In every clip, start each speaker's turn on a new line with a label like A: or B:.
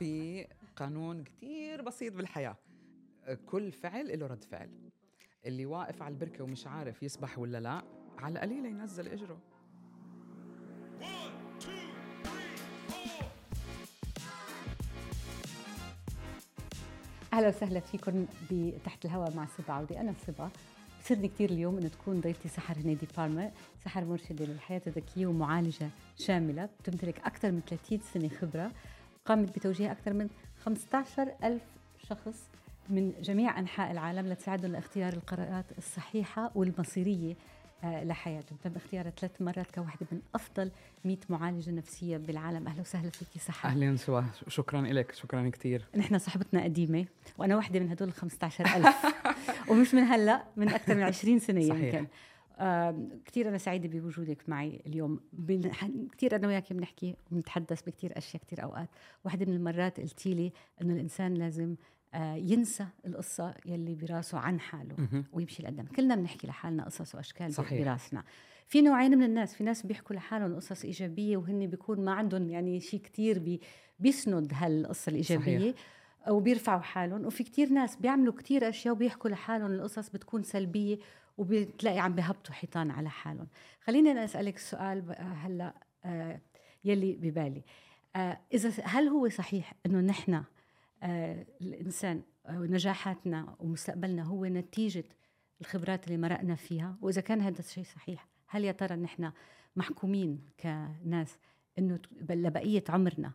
A: في قانون كتير بسيط بالحياة. كل فعل له رد فعل. اللي واقف على البركة ومش عارف يسبح ولا لا على القليلة ينزل إجره.
B: أهلا وسهلا فيكم بتحت الهواء مع صبا عودي. أنا صبا بسرني كثير اليوم إنه تكون ضيفتي سحر هنيدي فارما سحر مرشدة للحياة الذكية ومعالجة شاملة. بتمتلك أكثر من 30 سنة خبرة. قامت بتوجيه أكثر من 15 ألف شخص من جميع أنحاء العالم لتساعدهم لاختيار القرارات الصحيحة والمصيرية آه، لحياتهم. تم اختيارها ثلاث مرات كواحدة من أفضل 100 معالجة نفسية بالعالم. أهلا وسهلا فيكي صحة.
A: أهلا سوا شكرا لك شكرا كثير
B: نحن صحبتنا قديمة وأنا واحدة من هدول ال 15000 ومش من هلأ من أكثر من 20 سنة. يمكن. كثير أنا سعيدة بوجودك معي اليوم. كثير أنا وياك بنحكي وبنتحدث بكثير أشياء كثير أوقات. واحدة من المرات قلتي لي إنه الإنسان لازم آه، ينسى القصة يلي براسه عن حاله ويمشي لقدام. كلنا بنحكي لحالنا قصص وأشكال صحيح. براسنا. في نوعين من الناس. في ناس بيحكوا لحالهم قصص إيجابية وهن بيكون ما عندهم يعني شيء كتير بي بيسند هالقصة الإيجابية صحيح. وبيرفعوا حالهم. وفي كتير ناس بيعملوا كتير أشياء وبيحكوا لحالهم القصص بتكون سلبية وبتلاقي عم بهبطوا حيطان على حالهم. خليني أنا أسألك السؤال هلأ آه يلي ببالي. آه إذا هل هو صحيح إنه نحن آه، الإنسان ونجاحاتنا ومستقبلنا هو نتيجة الخبرات اللي مرقنا فيها؟ وإذا كان هذا الشيء صحيح هل يا ترى نحن محكومين كناس إنه لبقية عمرنا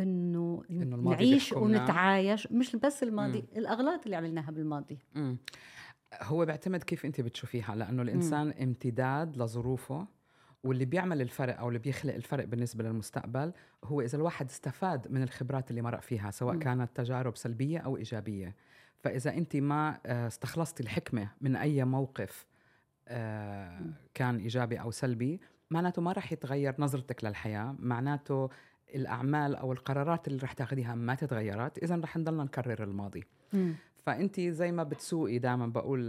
B: إنه نعيش ونتعايش مش بس الماضي مم. الأغلاط اللي عملناها بالماضي مم.
A: هو بيعتمد كيف أنت بتشوفيها لأنه الإنسان مم. امتداد لظروفه واللي بيعمل الفرق أو اللي بيخلق الفرق بالنسبة للمستقبل هو إذا الواحد استفاد من الخبرات اللي مرق فيها سواء م. كانت تجارب سلبية أو إيجابية فإذا أنت ما آه، استخلصتي الحكمة من أي موقف آه، كان إيجابي أو سلبي معناته ما راح يتغير نظرتك للحياة معناته الأعمال أو القرارات اللي رح تاخذيها ما تتغيرت اذا رح نضلنا نكرر الماضي. م. فانت زي ما بتسوقي دائما بقول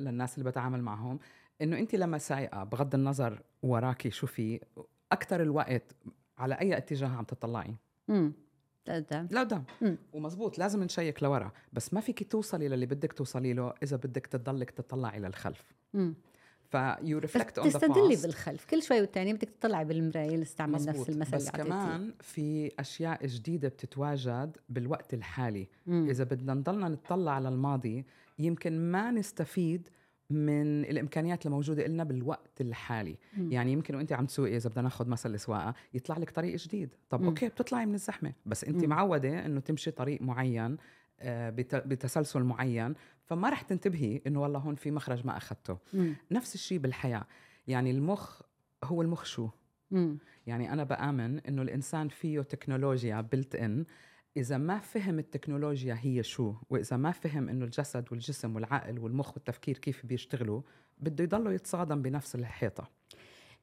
A: للناس اللي بتعامل معهم إنه انت لما سايقة بغض النظر وراكي شو في أكثر الوقت على أي اتجاه عم تطلعي؟
B: امم لقدام.
A: لقدام. ومزبوط لازم نشيك لورا بس ما فيك توصلي للي بدك توصلي له إذا بدك تضلك تطلعي للخلف. امم if you
B: reflect on تستدلي بالخلف كل شوي والتاني بدك تطلعي بالمراية نستعمل نفس المثل
A: بس كمان في أشياء جديدة بتتواجد بالوقت الحالي مم. إذا بدنا نضلنا نطلع على الماضي يمكن ما نستفيد من الإمكانيات الموجودة لنا بالوقت الحالي م. يعني يمكن وانت عم تسوقي إذا بدنا ناخذ مثل السواقه يطلع لك طريق جديد طب م. أوكي بتطلعي من الزحمة بس انت م. معودة إنه تمشي طريق معين آه، بتسلسل معين فما رح تنتبهي إنه والله هون في مخرج ما اخذته نفس الشيء بالحياة. يعني المخ هو المخ شو؟ م. يعني أنا بآمن إنه الإنسان فيه تكنولوجيا بلت ان إذا ما فهم التكنولوجيا هي شو وإذا ما فهم إنه الجسد والجسم والعقل والمخ والتفكير كيف بيشتغلوا بده يضلوا يتصادم بنفس الحيطة.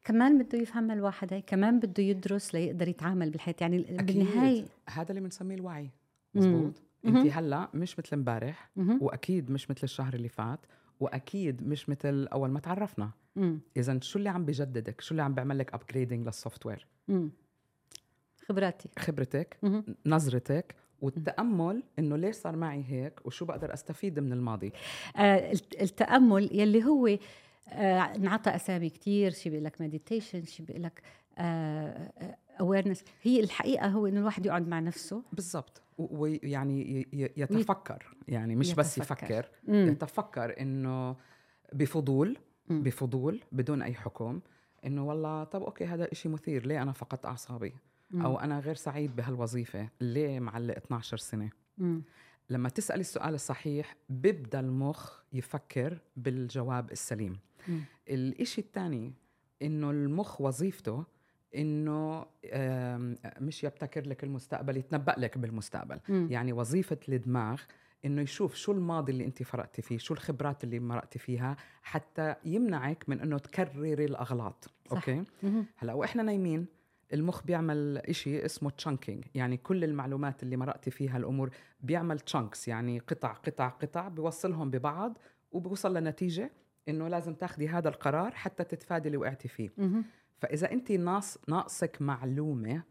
B: كمان بده يفهم الواحد هي كمان بده يدرس ليقدر يتعامل بالحياة يعني بالنهاية
A: هذا اللي بنسميه الوعي. مزبوط؟ انت هلا مش مثل امبارح واكيد مش مثل الشهر اللي فات واكيد مش مثل اول ما تعرفنا. اذا شو اللي عم بجددك؟ شو اللي عم بيعمل لك upgrading لل software
B: خبراتي.
A: خبرتك نظرتك والتأمل إنه ليش صار معي هيك وشو بقدر أستفيد من الماضي؟
B: آه التأمل يلي هو آه انعطى أسامي كثير شي بيقول لك meditation شي بيقول لك awareness هي الحقيقة هو إنه الواحد يقعد مع نفسه
A: بالضبط ويعني يتفكر يعني مش يتفكر. بس يفكر مم. يتفكر إنه بفضول مم. بفضول بدون أي حكم إنه والله طب أوكي هذا إشي مثير ليه أنا فقدت أعصابي مم. أو أنا غير سعيد بهالوظيفة ليه معلق 12 سنة مم. لما تسال السؤال الصحيح بيبدأ المخ يفكر بالجواب السليم مم. الإشي الثاني إنه المخ وظيفته إنه مش يبتكر لك المستقبل يتنبأ لك بالمستقبل. مم. يعني وظيفة الدماغ إنه يشوف شو الماضي اللي انت مرقتي فيه شو الخبرات اللي مرقتي فيها حتى يمنعك من إنه تكرري الأغلاط. صح. okay؟ هلأ وإحنا نايمين المخ بيعمل إشي اسمه chunking يعني كل المعلومات اللي مرقتي فيها الأمور بيعمل chunks يعني قطع قطع قطع بيوصلهم ببعض وبوصل لنتيجة إنه لازم تاخدي هذا القرار حتى تتفادي اللي وقعتي فيه. فإذا أنت ناقص ناقصك معلومة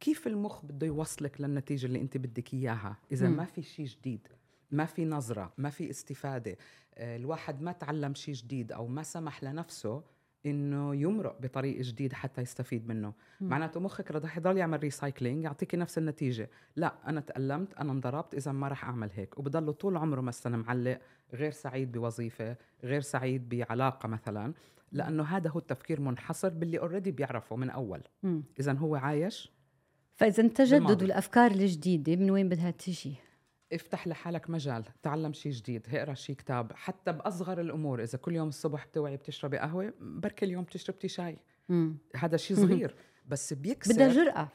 A: كيف المخ بده يوصلك للنتيجة اللي أنت بدك إياها؟ إذا م. ما في شيء جديد ما في نظرة ما في استفادة آه، الواحد ما تعلم شيء جديد أو ما سمح لنفسه إنه يمرق بطريق جديد حتى يستفيد منه. معناته مخك رح يضل يعمل recycling يعطيكي نفس النتيجة. لا أنا تألمت أنا انضربت إذا ما رح أعمل هيك. وبضله طول عمره مثلا معلق غير سعيد بوظيفة غير سعيد بعلاقة مثلا. لأنه هذا هو التفكير منحصر باللي already بيعرفه من أول. اذا هو عايش
B: فإذا التجدد والافكار الجديدة من وين بدها تجي؟
A: افتح لحالك مجال تعلم شيء جديد اقرأ شيء كتاب حتى بأصغر الأمور إذا كل يوم الصبح بتوعي بتشربي قهوة بركي اليوم بتشربي شاي. مم. هذا شيء صغير بس بيكسر.
B: بدها جرأة.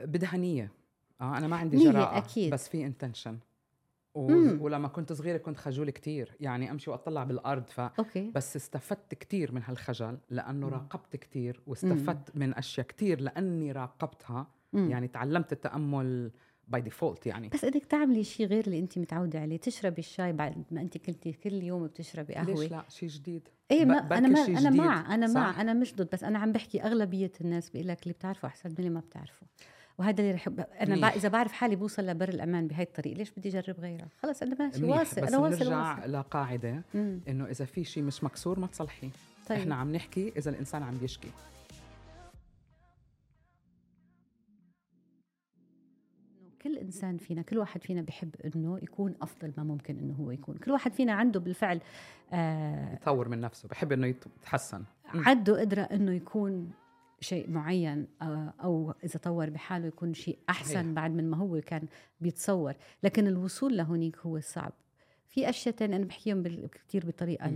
A: بدها نية. آه أنا ما عندي جرأة أكيد. بس في intention و... ولما كنت صغيرة كنت خجول كتير. يعني أمشي وأطلع بالأرض ف okay. بس استفدت كتير من هالخجل لأنه مم. راقبت كتير واستفدت مم. من أشياء كتير لأني راقبتها. مم. يعني تعلمت التأمل by default يعني.
B: بس بدك تعملي شيء غير اللي انت متعودة عليه تشربي الشاي بعد ما انت كنتي كل يوم بتشربي قهوة.
A: ليش لا؟ شيء جديد.
B: إيه ما أنا ما أنا مع أنا مع أنا مش ضد بس أنا عم بحكي أغلبية الناس بيقول لك اللي بتعرفه أحسن من اللي ما بتعرفه. وهذا اللي رح أنا بع... إذا بعرف حالي بوصل لبر الأمان بهي الطريق ليش بدي أجرب غيرها؟ خلص أنا ماشي. واصل
A: أنا واصل نرجع واصل. لقاعده إنه إذا في شيء مش مكسور ما تصلحيه طيب. إحنا عم نحكي إذا الإنسان عم يشكي.
B: كل إنسان فينا كل واحد فينا بحب إنه يكون أفضل ما ممكن إنه هو يكون. كل واحد فينا عنده بالفعل
A: آه يطور من نفسه بحب إنه يتحسن.
B: عنده قدرة إنه يكون شيء معين آه، أو إذا طور بحاله يكون شيء أحسن هي. بعد من ما هو كان بيتصور. لكن الوصول لهونيك هو صعب. في أشياء تانية أنا بحكيهم كثير بالطريقة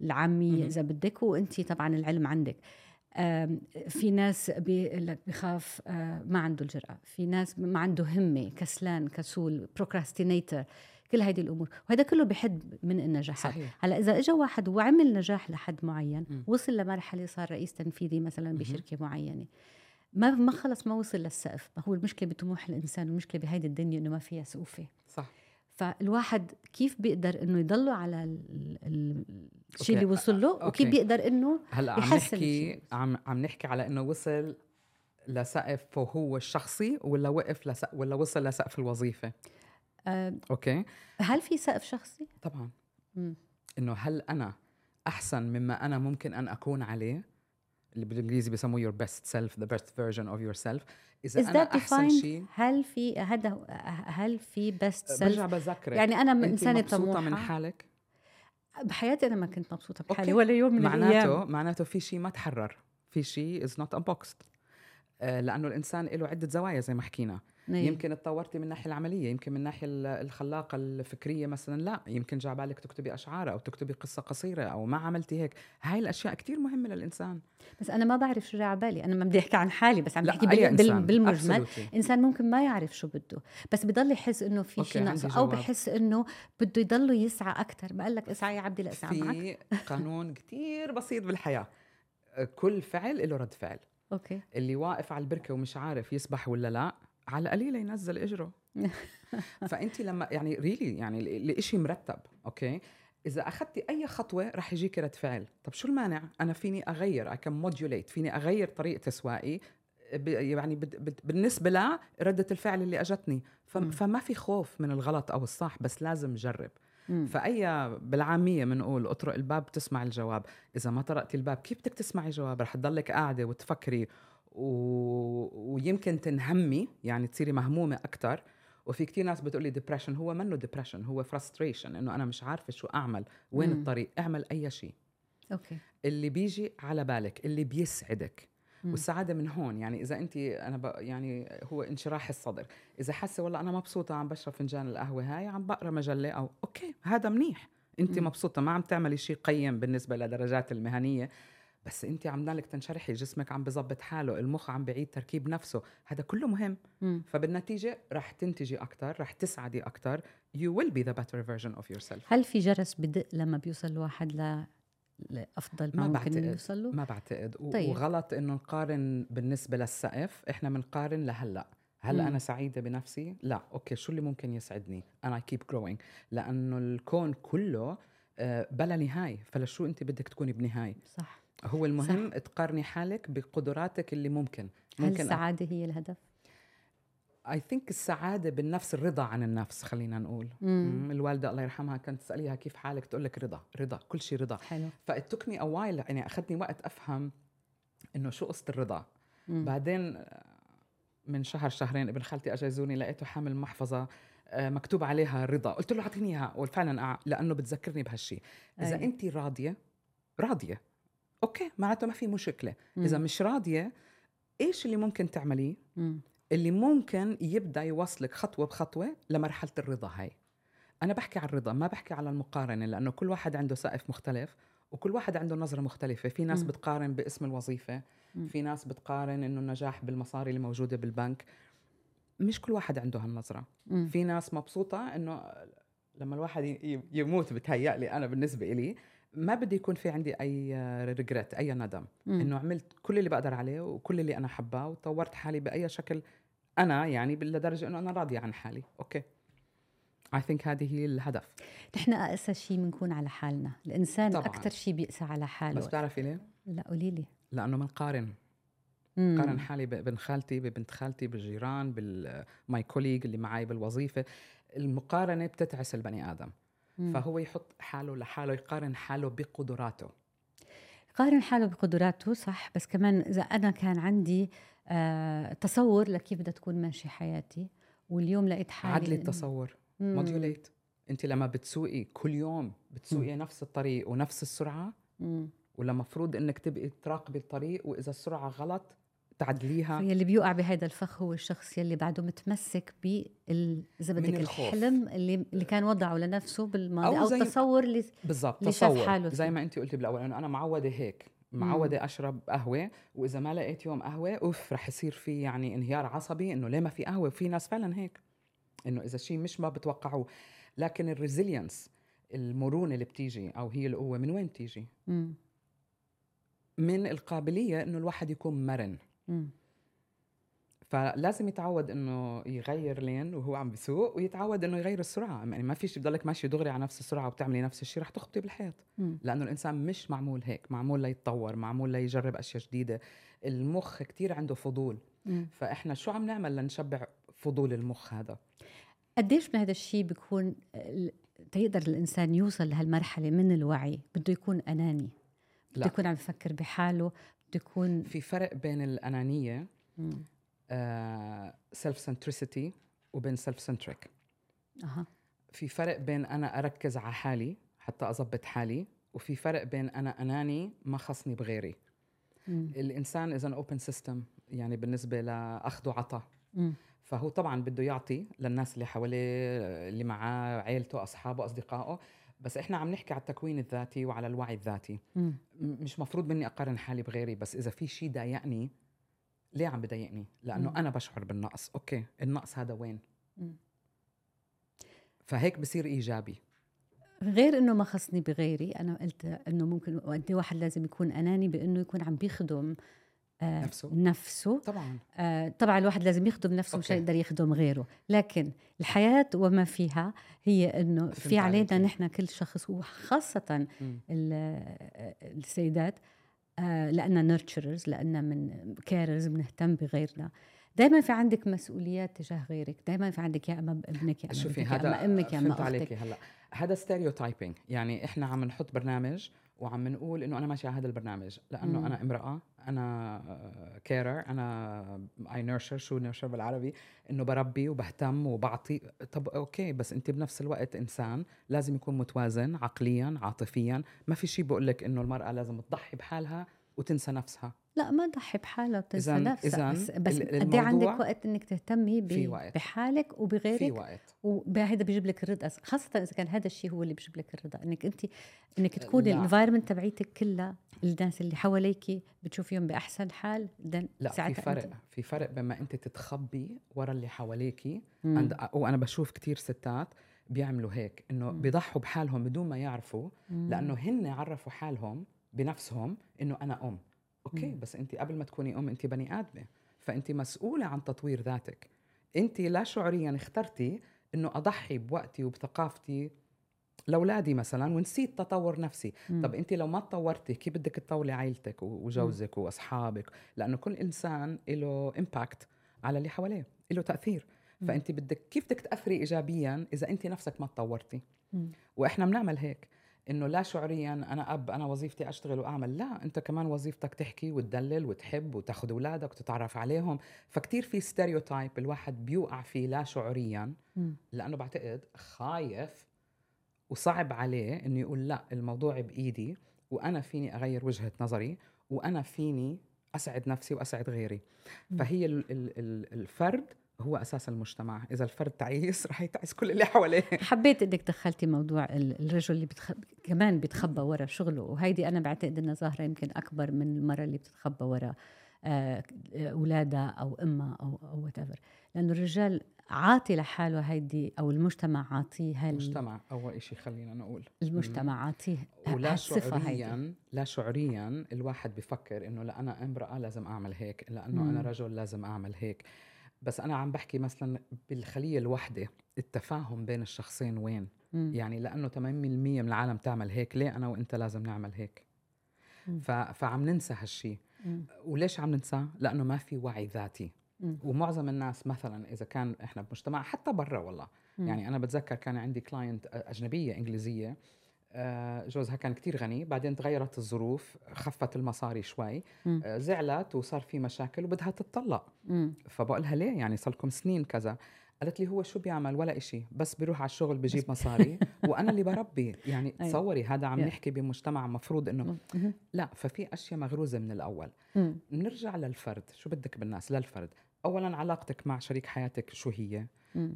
B: العامية إذا بدك وانت طبعا العلم عندك. في ناس بخاف آه، ما عنده الجرأة. في ناس ما عنده همة كسلان كسول بروكراستينيتر كل هذه الأمور وهذا كله بحد من النجاحات. صحيح. هلأ إذا اجى واحد وعمل نجاح لحد معين م. وصل لمرحلة صار رئيس تنفيذي مثلا بشركة معينة ما ما خلص ما وصل للسقف. ما هو المشكلة بطموح الإنسان المشكلة بهيدي الدنيا إنه ما فيها سقوفة.
A: صح.
B: فالواحد كيف بيقدر إنه يضله على الشيء اللي وصل له okay. وكيف بيقدر إنه
A: هلأ عم نحكي عم عم نحكي على إنه وصل لسقف هو الشخصي ولا وقف لسقف ولا وصل لسقف الوظيفة؟ أوكي.
B: هل في سقف شخصي؟
A: طبعا. إنه هل أنا أحسن مما أنا ممكن أن أكون عليه؟ اللي بالإنجليزي بيسموه your best self the best version of yourself.
B: إذا is أنا أحسن شيء؟ هل في هذا هل في best self
A: برجع بذكرك.
B: يعني أنا إنسانة طموحه
A: من حالك؟
B: بحياتي أنا ما كنت مبسوطة بحالي ولا يوم من
A: معناته الأيام. معناته في شيء ما تحرر. في شيء is not unboxed. آه لأنه الإنسان له عدة زوايا زي ما حكينا. نعم. يمكن تطورتي من الناحيه العملية يمكن من الناحيه الخلاقة الفكرية مثلا لا يمكن جاب بالك تكتبي أشعار أو تكتبي قصة قصيرة أو ما عملتي هيك. هاي الأشياء كتير مهمة للإنسان.
B: بس أنا ما بعرف شو جاب بالي. أنا ما بدي أحكي عن حالي بس عم بحكي بال... بالمجمل. Absolutely. إنسان ممكن ما يعرف شو بده بس بضل يحس إنه في شيء ناقص أو بحس إنه بده يضل يسعى أكثر بقول لك اسعى يا عبدي لاسعى
A: معك في قانون كتير بسيط بالحياة. كل فعل له رد فعل.
B: okay.
A: اللي واقف على البركة ومش عارف يسبح ولا لا على قليله ينزل إجرة. فانت لما يعني really يعني الإشي مرتب okay? إذا اخذتي أي خطوة رح يجيك رد فعل. طب شو المانع؟ أنا فيني أغير اي كان موديوليت فيني أغير طريقة تسوائي يعني بالنسبة لردة الفعل اللي أجتني. فما في خوف من الغلط أو الصح بس لازم جرب. فأي بالعامية بنقول اطرق الباب تسمع الجواب. إذا ما طرقتي الباب كيف بدك تسمعي الجواب رح تضلك قاعدة وتفكري و... ويمكن تنهمي يعني تصيري مهمومة أكثر وفي كتير ناس بتقول لي depression هو منه depression هو frustration إنه أنا مش عارفة شو أعمل وين مم. الطريق أعمل أي شيء.
B: okay.
A: اللي بيجي على بالك اللي بيسعدك. مم. والسعادة من هون يعني إذا انت أنا ب... يعني هو انشراح الصدر. إذا حاسة والله أنا مبسوطة عم بشرب فنجان القهوة هاي عم بقرأ مجلة أو أوكي هذا منيح. انت مم. مبسوطة ما عم تعملي شيء قيم بالنسبة لدرجات المهنية. بس انت عم لك تنشرحي جسمك عم بظبط حاله المخ عم بعيد تركيب نفسه هذا كله مهم. م. فبالنتيجة رح تنتجي أكثر رح تسعدي أكثر you will be the better version of yourself.
B: هل في جرس بدق لما بيوصل الواحد ل لأفضل ما, ما ممكن بعتقد. يوصل له
A: ما بعتقد. طيب. وغلط إنه نقارن بالنسبة للسقف إحنا بنقارن لهلأ. هل مم. أنا سعيدة بنفسي؟ لا. okay شو اللي ممكن يسعدني؟ أنا keep growing لأنه الكون كله آه، بلا نهاية. فلشو أنت بدك تكوني بنهاية.
B: صح.
A: هو المهم صح. تقارني حالك بقدراتك اللي ممكن.
B: هل السعادة هي الهدف؟
A: I think السعادة بالنفس الرضا عن النفس خلينا نقول. مم. الوالدة الله يرحمها كانت تسأليها كيف حالك؟ تقول لك رضا رضا كل شيء رضا.
B: حلو.
A: فاتوكني اوايل يعني اخذني وقت أفهم إنه شو قصة الرضا. مم. بعدين من شهر شهرين ابن خالتي اجى يزورني لقيته حامل محفظة آه، مكتوب عليها رضا. قلت له أعطيني إياها. وفعلا لأنه بتذكرني بهالشيء إذا انت راضية راضية. أوكي معناته ما في مشكلة مم. إذا مش راضية إيش اللي ممكن تعمليه مم. اللي ممكن يبدأ يوصلك خطوة بخطوة لمرحلة الرضا هاي أنا بحكي عن الرضا ما بحكي على المقارنة لأنه كل واحد عنده سقف مختلف وكل واحد عنده نظرة مختلفة في ناس م. بتقارن باسم الوظيفة م. في ناس بتقارن إنه النجاح بالمصاري اللي موجوده بالبنك مش كل واحد عنده هالنظرة م. في ناس مبسوطة إنه لما الواحد يموت بتهيأ لي أنا بالنسبة لي ما بدي يكون في عندي أي regret أي ندم. إنه عملت كل اللي بقدر عليه وكل اللي أنا حباه وطورت حالي بأي شكل أنا يعني لدرجة إنه أنا راضية عن حالي. okay. I think هذه هي الهدف.
B: نحن اقسى شيء بنكون على حالنا. الإنسان أكثر شيء بيقسى على حاله.
A: بس بتعرفي ليه؟
B: لا قولي لي.
A: لأنه بنقارن قارن حالي بابن خالتي ببنت خالتي بالجيران بال my colleague اللي معي بالوظيفة. المقارنة بتتعس البني آدم. مم. فهو يحط حاله لحاله يقارن حاله بقدراته
B: يقارن حاله بقدراته صح بس كمان إذا أنا كان عندي آه تصور لكيف بدها تكون ماشيه حياتي واليوم لقيت حالي
A: عدلي التصور موديوليت أنت لما بتسوقي كل يوم بتسوقي مم. نفس الطريق ونفس السرعة مم. ولا مفروض إنك تبقي تراقبي الطريق وإذا السرعة غلط تعدليها.
B: اللي بيوقع بهذا الفخ هو الشخص يلي بعده متمسك ب اذا بدك الحلم اللي اللي كان وضعه لنفسه بالماضي أو, أو التصور اللي
A: بالضبط تصور. حاله. زي ما انت قلتي بالأول إنه أنا معودة هيك معودة أشرب قهوة وإذا ما لقيت يوم قهوة أوف رح يصير في يعني انهيار عصبي إنه ليه ما في قهوة؟ في ناس فعلا هيك. إنه إذا شيء مش ما بتوقعوه. لكن ال resilience المرونة اللي بتيجي أو هي القوة من وين بتيجي؟ من القابلية إنه الواحد يكون مرن. فلازم يتعود إنه يغير lane وهو عم بيسوق ويتعود إنه يغير السرعة. يعني ما فيش تضلك ماشي دغري على نفس السرعة وبتعملي نفس الشيء رح تخبطي بالحيط. مم. لأنه الإنسان مش معمول هيك معمول ليتطور معمول ليجرب أشياء جديدة. المخ كتير عنده فضول. مم. فإحنا شو عم نعمل لنشبع فضول المخ هذا؟
B: قديش من هذا الشيء بيكون تيقدر الإنسان يوصل لهالمرحلة من الوعي؟ بده يكون أناني. بده يكون عم يفكر بحاله. يكون
A: في فرق بين الأنانية self-centricity وبين self-centric
B: أها.
A: في فرق بين أنا أركز على حالي حتى اضبط حالي وفي فرق بين أنا أناني ما خصني بغيري. مم. الإنسان is an open system يعني بالنسبة لاخذ وعطاء فهو طبعا بده يعطي للناس اللي حواليه اللي معاه عيلته أصحابه أصدقائه. بس إحنا عم نحكي على التكوين الذاتي وعلى الوعي الذاتي مم. مش مفروض مني أقارن حالي بغيري بس إذا في شيء ضايقني ليه عم بضايقني لأنه مم. أنا بشعر بالنقص okay النقص هذا وين مم. فهيك بصير إيجابي
B: غير إنه ما خصني بغيري أنا قلت إنه ممكن قد واحد لازم يكون أناني بإنه يكون عم بيخدم
A: نفسه.
B: نفسه.
A: طبعا.
B: آه طبعا الواحد لازم يخدم نفسه مش يقدر يخدم غيره. لكن الحياة وما فيها هي إنه في علينا نحن كل شخص وخاصة السيدات آه لأننا nurturers لأننا من carers بنهتم بغيرنا. دائما في عندك مسؤوليات تجاه غيرك. دائما في عندك يا أما ابنك يا أما
A: شوفي هذا أمك يا أما أختك عليكي هلأ. هذا stereotyping يعني إحنا عم نحط برنامج وعم نقول إنه أنا ماشي على هذا البرنامج. لأنه مم. أنا امرأة أنا carer أنا I nurture شو nurture بالعربي؟ إنه بربي وبهتم وبعطي. طب أوكي بس أنت بنفس الوقت إنسان لازم يكون متوازن عقليا عاطفيا. ما في شيء بقول لك إنه المرأة لازم تضحي بحالها. وتنسى نفسها.
B: لا ما تضحي بحالها وتنسى نفسها بس, بس قد إيه عندك وقت إنك تهتمي بحالك وبغيرك؟
A: في وقت.
B: وهذا بيجيب لك الرضا خاصة إذا كان هذا الشيء هو اللي بيجيب لك الرضا إنك انت إنك تكوني ال environment تبعيتك كلها الناس اللي حواليك بتشوفيهم بأحسن حال
A: لا في فرق انت. في فرق بما أنت تتخبي ورا اللي حواليكي عند وأنا بشوف كتير ستات بيعملوا هيك إنه بيضحوا بحالهم بدون ما يعرفوا مم. لأنه هن عرفوا حالهم بنفسهم إنه أنا أم. أوكي مم. بس انت قبل ما تكوني أم انت بني آدمة. فانت مسؤولة عن تطوير ذاتك. انت لا شعوريا اخترتي إنه أضحي بوقتي وبثقافتي لأولادي مثلا ونسيت تطور نفسي. مم. طب انت لو ما تطورتي كيف بدك تطوري عائلتك وجوزك وأصحابك؟ لأنه كل إنسان له impact على اللي حواليه له تأثير. مم. فانت بدك كيف بدك تأثري ايجابيا إذا انت نفسك ما تطورتي؟ مم. وإحنا بنعمل هيك. إنه لا شعوريا أنا أب أنا وظيفتي أشتغل وأعمل. لا أنت كمان وظيفتك تحكي وتدلل وتحب وتاخذ أولادك وتتعرف عليهم. فكتير في ستيريوتايب الواحد بيوقع فيه لا شعوريا لأنه بعتقد خايف وصعب عليه إنه يقول لا الموضوع بإيدي وأنا فيني أغير وجهة نظري وأنا فيني أسعد نفسي وأسعد غيري. فهي الفرد هو أساس المجتمع. إذا الفرد تعيس رح يتعس كل اللي حواليه.
B: حبيت إنك دخلتي موضوع الرجل اللي بتخ... كمان بيتخبى ورا شغله وهيدي أنا بعتقد إنها ظاهرة يمكن أكبر من المراه اللي بتتخبى ورا آه، اولادها أو امها أو أو وات لأنه الرجال عاطي لحاله هيدي أو المجتمع عاطيه هال
A: المجتمع أول شيء خلينا نقول.
B: المجتمع عاطيه
A: ولا شعوريا. لا شعوريا الواحد بفكر إنه لا أنا أمرأة لازم أعمل هيك لأنه. أنا رجل لازم أعمل هيك. بس أنا عم بحكي مثلا بالخلية الوحدة التفاهم بين الشخصين وين؟ مم. يعني لأنه 80% من العالم تعمل هيك ليه أنا وإنت لازم نعمل هيك؟ ف... فعم ننسى هالشيء وليش عم ننساه لأنه ما في وعي ذاتي. مم. ومعظم الناس مثلا إذا كان إحنا بمجتمع حتى برا والله. مم. يعني أنا بتذكر كان عندي كلاينت أجنبية إنجليزية جوزها كان كتير غني بعدين تغيرت الظروف خفت المصاري شوي. آه، زعلت وصار في مشاكل وبدها تتطلق. فبقولها ليه؟ يعني صار لكم سنين كذا. قالت لي هو شو بيعمل؟ ولا إشي. بس بيروح على الشغل بجيب مصاري. وأنا اللي بربي. يعني أيوة. تصوري هذا عم نحكي بمجتمع مفروض إنه لا ففي أشياء مغروزة من الأول. نرجع للفرد. شو بدك بالناس؟ للفرد. اولا علاقتك مع شريك حياتك شو هي؟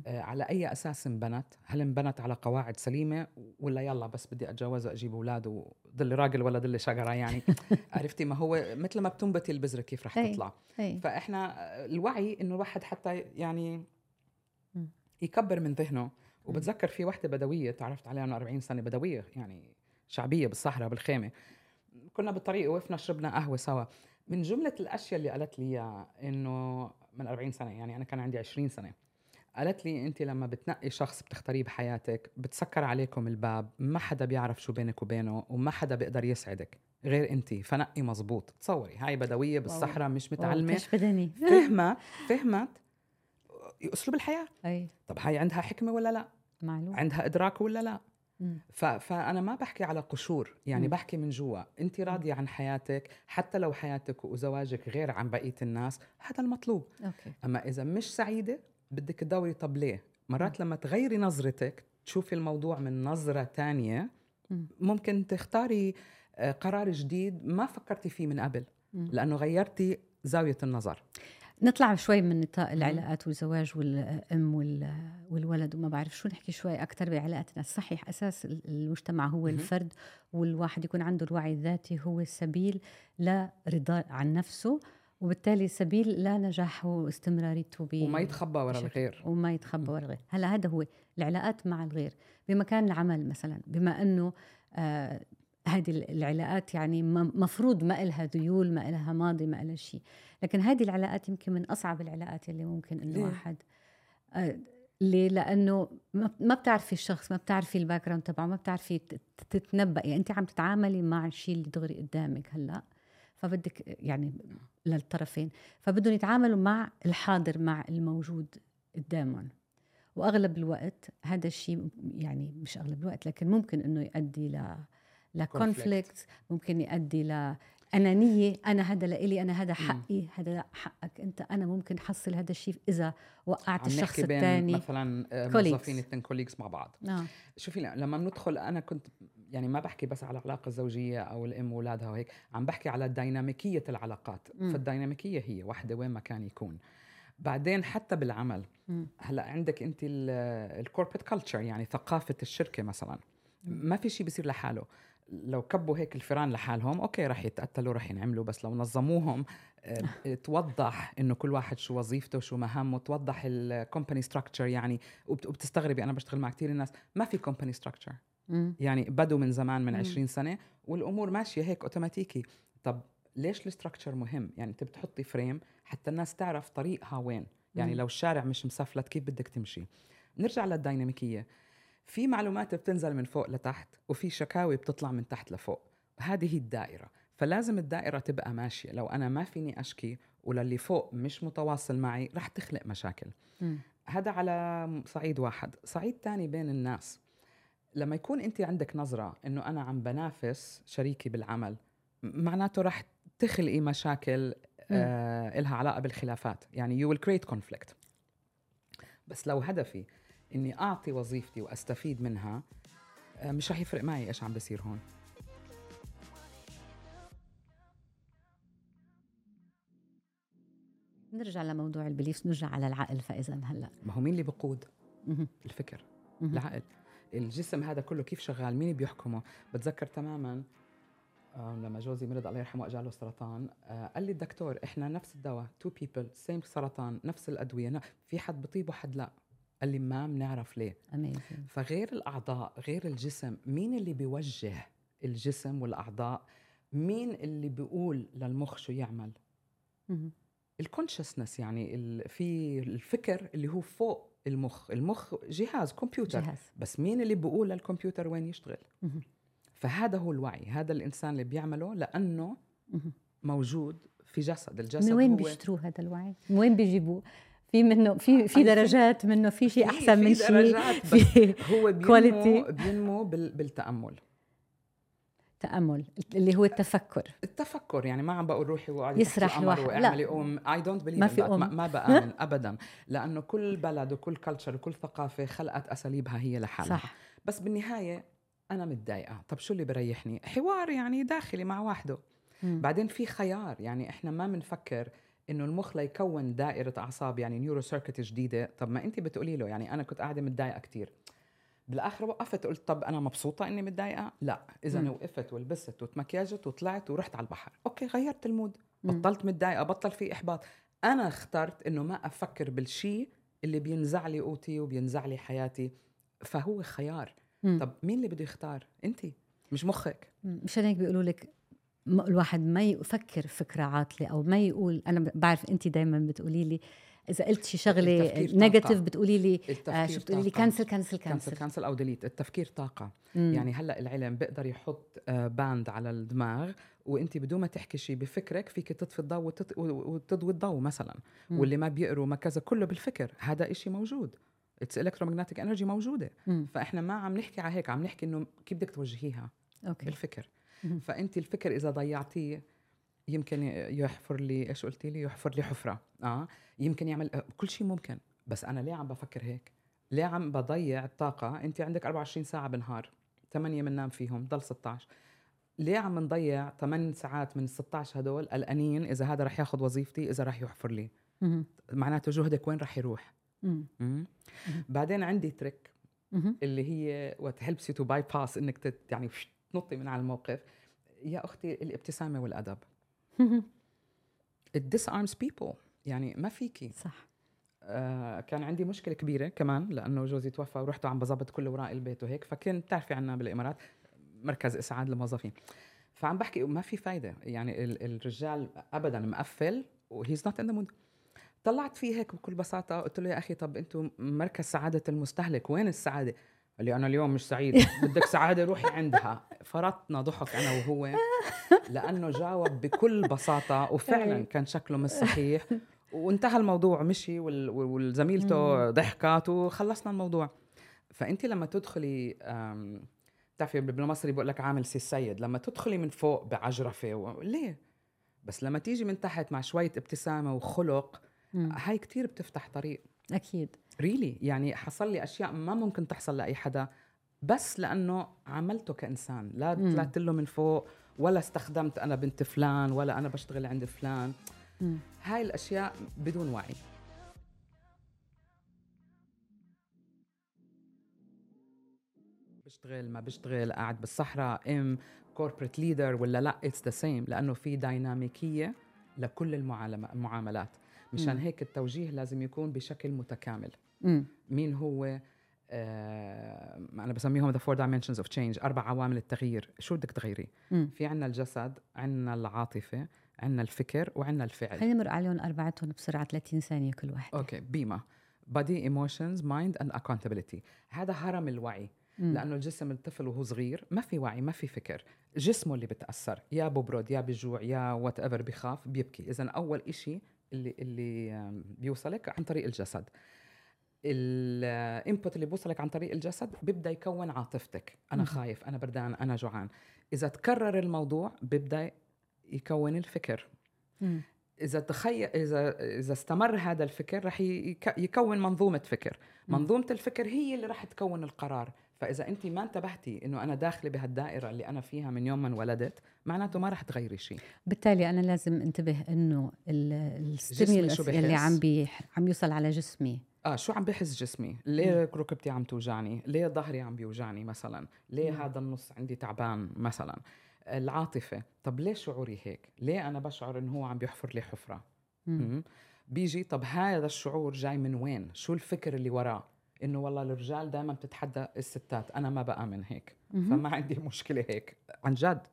A: آه على أي أساس انبنت؟ هل انبنت على قواعد سليمة؟ ولا يلا بس بدي اتجوز وأجيب أولاد وضل راجل ولا ضل شجرة يعني؟ عرفتي؟ ما هو مثل ما بتنبتي البذرة كيف رح تطلع. هي. فإحنا الوعي إنه الواحد حتى يعني يكبر من ذهنه. وبتذكر في وحدة بدوية تعرفت عليها من 40 سنة بدوية يعني شعبية بالصحراء بالخيمة. كنا بالطريق وقفنا شربنا قهوة سوا. من جملة الأشياء اللي قالت لي إياها إنه من 40 سنة يعني أنا كان عندي 20 سنة. قالت لي أنت لما بتنقي شخص بتختاريه بحياتك بتسكر عليكم الباب ما حدا بيعرف شو بينك وبينه وما حدا بيقدر يسعدك غير أنت. فنقي مزبوط تصوري هاي بدوية بالصحراء مش متعلمة. فهمت فهمت أسلوب الحياة.
B: أي.
A: طب هاي عندها حكمة ولا لا؟
B: معلوم.
A: عندها إدراك ولا لا. فأنا ما بحكي على قشور يعني مم. بحكي من جوا. انت راضية عن حياتك حتى لو حياتك وزواجك غير عن بقية الناس هذا المطلوب.
B: أوكي.
A: أما إذا مش سعيدة بدك تدوري طب ليه؟ مرات مم. لما تغيري نظرتك تشوفي الموضوع من نظرة تانية ممكن تختاري آه، قرار جديد ما فكرتي فيه من قبل لأنه غيرتي زاوية النظر.
B: نطلع شوي من نطاق العلاقات والزواج والأم والولد وما بعرف شو نحكي شوي أكثر بعلاقاتنا صحيح أساس المجتمع هو الفرد والواحد يكون عنده الوعي الذاتي هو السبيل لرضا عن نفسه وبالتالي سبيل لا نجاح واستمراريته
A: ب وما يتخبى ورا الغير.
B: وما يتخبى ورا الغير. هلا هذا هو العلاقات مع الغير. بمكان العمل مثلا بما إنه آه هذه العلاقات يعني مفروض ما إلها ذيول ما إلها ماضي ما إلها شيء. لكن هذه العلاقات يمكن من أصعب العلاقات اللي ممكن إنه واحد آه ليه؟ لأنه ما بتعرفي الشخص ما بتعرفي ال background تبعه ما بتعرفي تتنبأي. يعني أنت عم تتعاملي مع الشيء اللي دغري قدامك هلأ فبدك يعني للطرفين فبدهم يتعاملوا مع الحاضر مع الموجود قدامهم. وأغلب الوقت هذا الشيء يعني مش أغلب الوقت لكن ممكن إنه يؤدي ل ل conflict. ممكن يؤدي ل أنانية أنا هذا لإلي أنا هذا حقي هذا حقك. أنت أنا ممكن حصل هذا الشيء إذا وقعت الشخص الثاني.
A: مثلا آه، موظفين اثنين colleagues مع بعض. آه. شوفي لما بندخل أنا كنت يعني ما بحكي بس على العلاقة الزوجية أو الأم وأولادها وهيك عم بحكي على ديناميكية العلاقات. م. فالديناميكية هي وحدة وين ما كان يكون. بعدين حتى بالعمل م. هلأ عندك أنت ال corporate culture يعني ثقافة الشركة مثلا. ما في شيء بيصير لحاله. لو كبوا هيك الفيران لحالهم أوكي رح يتقتلوا رح ينعملوا بس لو نظموهم آه، توضح إنه كل واحد شو وظيفته شو مهامه توضح ال company structure يعني وبتستغربي أنا بشتغل مع كثير الناس ما في company structure يعني بدوا من زمان من 20 سنة والأمور ماشية هيك اوتوماتيكي طب ليش ال structure مهم؟ يعني أنت بتحطي frame حتى الناس تعرف طريقها وين. يعني لو الشارع مش مسفلت كيف بدك تمشي. نرجع للديناميكية. في معلومات بتنزل من فوق لتحت وفي شكاوي بتطلع من تحت لفوق. هذه هي الدائرة. فلازم الدائرة تبقى ماشية. لو أنا ما فيني أشكي وللي فوق مش متواصل معي رح تخلق مشاكل. م. هذا على صعيد واحد. صعيد تاني بين الناس. لما يكون أنت عندك نظرة إنه أنا عم بنافس شريكي بالعمل معناته رح تخلقي مشاكل آه لها علاقة بالخلافات. يعني you will create conflict بس لو هدفي إني أعطي وظيفتي وأستفيد منها آه مش رح يفرق معي إيش عم بيصير هون.
B: نرجع لموضوع ال beliefs نرجع على العقل فاذا هلأ.
A: ما هو مين اللي بقود؟ الفكر العقل. الجسم هذا كله كيف شغال؟ مين بيحكمه؟ بتذكر تماما آه لما جوزي مرض الله يرحمه اجاله سرطان آه قال لي الدكتور إحنا نفس الدواء two people same سرطان نفس الأدوية في حد بطيب وحد لا. قال لي ما بنعرف ليه. Amazing. فغير الأعضاء غير الجسم مين اللي بيوجه الجسم والأعضاء؟ مين اللي بيقول للمخ شو يعمل؟ الكونشسنس يعني في الفكر اللي هو فوق المخ. المخ جهاز كمبيوتر. جهاز. بس مين اللي بيقول للكمبيوتر وين يشتغل؟ فهذا هو الوعي. هذا الإنسان اللي بيعمله لأنه موجود في جسد. الجسد
B: من وين بيشتروا هذا الوعي؟ من وين بيجيبوه؟ في منه في في درجات منه في شيء أحسن من شيء.
A: في هو بينمو بينمو بالتأمل.
B: تأمل اللي هو التفكر.
A: التفكر يعني ما عم بقول روحي
B: وقعدي يسرح
A: واعملي om I don't believe ما في om. ما بآمن ابدا لأنه كل بلد وكل culture وكل ثقافة خلقت أساليبها هي لحالها. صح. بس بالنهاية أنا متضايقة. طب شو اللي بريحني؟ حوار يعني داخلي مع واحدة م. بعدين في خيار يعني إحنا ما بنفكر إنه المخ ليكون دائرة أعصاب يعني neuro circuit جديدة. طب ما انت بتقولي له يعني أنا كنت قاعدة متضايقة كثير بالآخر وقفت قلت طب أنا مبسوطة إني متضايقة؟ لا. إذا وقفت ولبست وتمكيجت وطلعت ورحت على البحر. أوكي غيرت ال mood. بطلت متضايقة بطل في إحباط. أنا اخترت إنه ما أفكر بالشيء اللي بينزع لي قوتي وبينزع لي حياتي. فهو خيار. مم. طب مين اللي بده يختار؟ انت مش مخك.
B: مشان هيك بيقولوا لك الواحد ما يفكر فكرة عاطلة أو ما يقول أنا بعرف انت دائما بتقولي لي إذا قلت شي شغله negative بتقولي لي آه شو بتقولي لي؟ cancel cancel cancel
A: cancel أو delete التفكير طاقة. مم. يعني هلأ العلم بيقدر يحط آه band على الدماغ وانت بدون ما تحكي شيء بفكرك فيك تطفي الضوء وتضوي الضوء مثلا. مم. واللي ما بيقروا ما كذا كله بالفكر. هذا إشي موجود. it's electromagnetic energy موجودة. مم. فإحنا ما عم نحكي على هيك عم نحكي إنه كيف بدك توجهيها؟ أوكي. بالفكر. فأنت الفكر إذا ضيعتيه يمكن يحفر لي إيش قلتي لي؟ يحفر لي حفرة آه؟ يمكن يعمل آه، كل شيء ممكن بس أنا ليه عم بفكر هيك؟ ليه عم بضيع الطاقه أنت عندك 24 ساعة بالنهار 8 بننام فيهم ضل 16 ليه عم نضيع 8 ساعات من ال 16 هدول قلقانين إذا هذا رح ياخذ وظيفتي إذا رح يحفر لي؟ معناته جهدك وين رح يروح؟ بعدين عندي trick اللي هي what helps you to bypass إنك تت يعني تنطي من على الموقف يا أختي الابتسامة والأدب. It disarms people. يعني ما فيكي.
B: صح.
A: آه كان عندي مشكلة كبيرة كمان لأنه جوزي توفى ورحت عم بظبط كل اوراق البيت وهيك فكنت بتعرفي عنا بالإمارات مركز إسعاد للموظفين فعم بحكي ما في فايدة. يعني الرجال ابدا مقفل و he's not in the mood طلعت فيه هيك بكل بساطة قلت له يا أخي طب أنتم مركز سعادة المستهلك وين السعادة؟ قال لي أنا اليوم مش سعيد. بدك سعادة روحي عندها. فرطنا ضحك أنا وهو لأنه جاوب بكل بساطة وفعلا إيه. كان شكله مش صحيح. وانتهى الموضوع مشي والزميلته ضحكت وخلصنا الموضوع. فأنت لما تدخلي بتعرفي بالمصري بقول لك عامل سي السيد لما تدخلي من فوق بعجرفة و... ليه؟ بس لما تيجي من تحت مع شوية ابتسامة وخلق هاي كتير بتفتح طريق.
B: أكيد.
A: ريلي really. يعني حصل لي أشياء ما ممكن تحصل لأي حدا بس لأنه عملته كإنسان. لا طلعت له من فوق ولا استخدمت أنا بنت فلان ولا أنا بشتغل عند فلان. مم. هاي الأشياء بدون وعي. بشتغل ما بشتغل قاعد بالصحراء أم corporate leader ولا لا it's the same لأنه في ديناميكيه لكل المعاملات مشان. هيك التوجيه لازم يكون بشكل متكامل. مم. مين هو آه أنا بسميهم the four dimensions of change أربع عوامل التغيير. شو بدك تغيري؟ مم. في عنا الجسد عنا العاطفة عنا الفكر وعنا الفعل.
B: خلينا نمر عليهم أربعتهم بسرعة 30 ثانية كل واحد.
A: okay بيما. Body emotions mind and accountability. هذا هرم الوعي. لأنه الجسم الطفل وهو صغير ما في وعي ما في فكر. جسمه اللي بتأثر يا ببرد يا بجوع يا whatever بخاف بيبكي. اذا أول إشي اللي اللي بيوصلك عن طريق الجسد. ال input اللي بوصلك عن طريق الجسد بيبدأ يكون عاطفتك. أنا خايف أنا بردان أنا جوعان. إذا تكرر الموضوع بيبدأ يكون الفكر. إذا تخيل إذا إذا استمر هذا الفكر رح يكون منظومة فكر. منظومة الفكر هي اللي رح تكون القرار. فإذا انت ما انتبهتي إنه أنا داخلة بهالدائرة اللي أنا فيها من يوم ما انولدت معناته ما رح تغيري شيء.
B: بالتالي أنا لازم انتبه إنه الستيمولس اللي عم بي عم يوصل على جسمي
A: آه شو عم بحس جسمي؟ ليه ركبتي عم توجعني؟ ليه ظهري عم بيوجعني مثلا؟ ليه مم. هذا النص عندي تعبان مثلا؟ العاطفة طب ليه شعوري هيك؟ ليه أنا بشعر إنه هو عم بيحفر لي حفرة؟ مم. بيجي طب هذا الشعور جاي من وين؟ شو الفكر اللي وراه؟ إنه والله الرجال دائما بتتحدى الستات أنا ما بأمن هيك. مم. فما عندي مشكلة هيك. عن جد.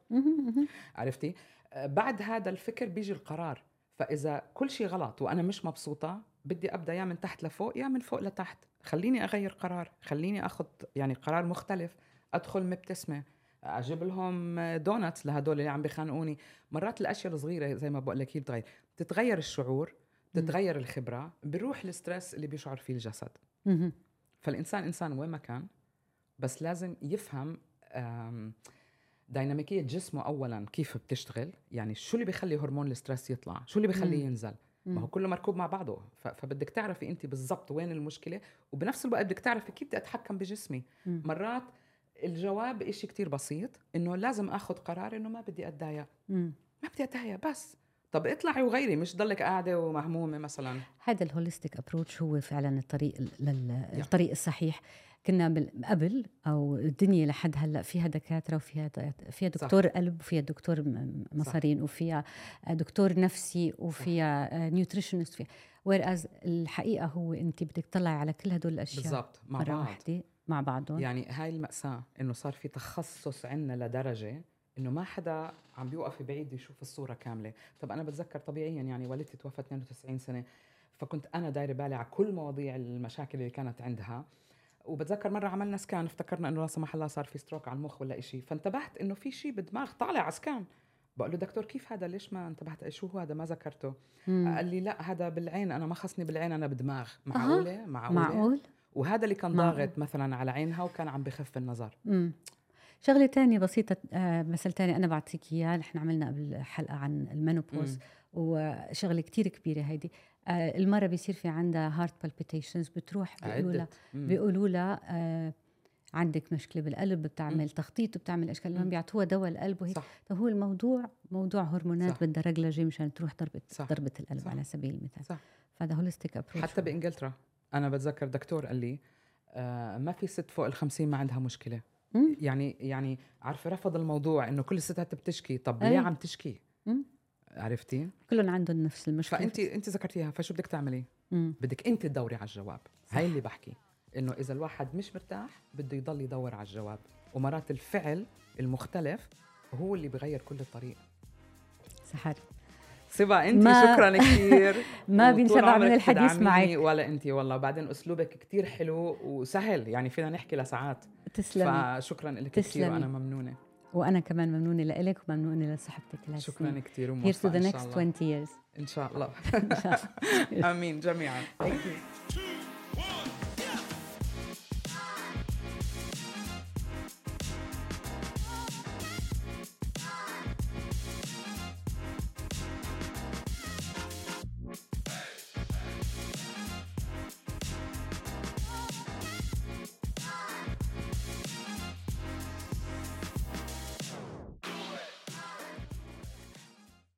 A: عرفتي؟ بعد هذا الفكر بيجي القرار. فإذا كل شيء غلط وأنا مش مبسوطة بدي أبدأ يا من تحت لفوق يا من فوق لتحت. خليني أغير قرار. خليني أخذ يعني قرار مختلف. أدخل مبتسمة. أجيب لهم دونتس لهدول اللي عم بخانقوني. مرات الأشياء الصغيرة زي ما بقول لك هي بتغير. بتتغير الشعور بتتغير الخبرة بيروح ال stress اللي بيشعر فيه الجسد. فالإنسان إنسان وين ما كان بس لازم يفهم ديناميكية جسمه اولا كيف بتشتغل. يعني شو اللي بيخلي هرمون ال stress يطلع؟ شو اللي بيخليه ينزل؟ ما هو كله مركوب مع بعضه. فبدك تعرفي انت بالضبط وين المشكلة وبنفس الوقت بدك تعرفي كيف بدي أتحكم بجسمي. مم. مرات الجواب إشي كتير بسيط إنه لازم آخذ قرار إنه ما بدي أتضايق. ما بدي أتضايق بس. طب اطلعي وغيري مش ضلك قاعدة ومهمومة مثلا.
B: هذا ال holistic approach هو فعلا الطريق للطريق الصحيح. كنا قبل أو الدنيا لحد هلأ فيها دكاترة وفيها فيها دكتور صح. قلب وفيها دكتور مصارين وفيها دكتور نفسي وفيها nutritionist فيها where الحقيقة هو انت بدك تطلعي على كل هدول الأشياء
A: بالضبط
B: مع بعض. واحدة مع بعضهم.
A: يعني هاي المأساة إنه صار في تخصص عندنا لدرجة إنه ما حدا عم بيوقف بعيد يشوف الصورة كاملة، طب أنا بتذكر طبيعيا يعني والدتي توفت 92 سنة فكنت أنا دايرة بالي على كل مواضيع المشاكل اللي كانت عندها. وبتذكر مرة عملنا scan افتكرنا إنه لا سمح الله صار في stroke على المخ ولا شيء فانتبهت إنه في شيء بالدماغ طالع على scan بقول له دكتور كيف هذا؟ ليش ما انتبهت؟ شو هو هذا؟ ما ذكرته. مم. قال لي لا هذا بالعين أنا ما خصني بالعين أنا بدماغ. معقولة؟ معقولة؟
B: معقول؟
A: وهذا اللي كان ضاغط مثلا على عينها وكان عم بخف النظر.
B: مم. شغلة تانية بسيطة آه مثل تاني أنا بعطيك إياه نحن عملنا قبل حلقة عن ال menopause وشغلة كتير كبيرة هيدي. آه المرة بيصير في عندها heart palpitations بتروح بيقولوا لها بيقولوا لها آه عندك مشكلة بالقلب بتعمل مم. تخطيط وبتعمل أشكال. لما بيعطوها دواء القلب وهيك طب هو الموضوع موضوع هرمونات بدها رجلجة مشان تروح ضربه صح. ضربة القلب صح. على سبيل المثال. صح. فهذا holistic approach
A: حتى بإنجلترا. أنا بتذكر دكتور قال لي آه ما في ست فوق الخمسين ما عندها مشكلة. مم. يعني يعني عارفة رفض الموضوع إنه كل الستات بتشكي. طب ليه عم تشكي؟ مم. عرفتي؟
B: كلهم عندهم نفس المشكلة.
A: فانت انت ذكرتيها فشو بدك تعملي؟ مم. بدك انت تدوري على الجواب. صح. هاي اللي بحكي إنه إذا الواحد مش مرتاح بده يضل يدور على الجواب. ومرات الفعل المختلف هو اللي بغير كل الطريق.
B: سحر.
A: صبا انت ما شكرا كثير
B: ما بينشبع من الحديث معك.
A: ولا انت والله. بعدين أسلوبك كثير حلو وسهل يعني فينا نحكي لساعات.
B: تسلم
A: فشكرا لك كثير وأنا ممنونة.
B: وأنا كمان ممنونة لك وممنونة لصحبتك
A: شكرا كثير
B: وموفقة Here's to the next 20 years.
A: إن شاء الله. آمين جميعا.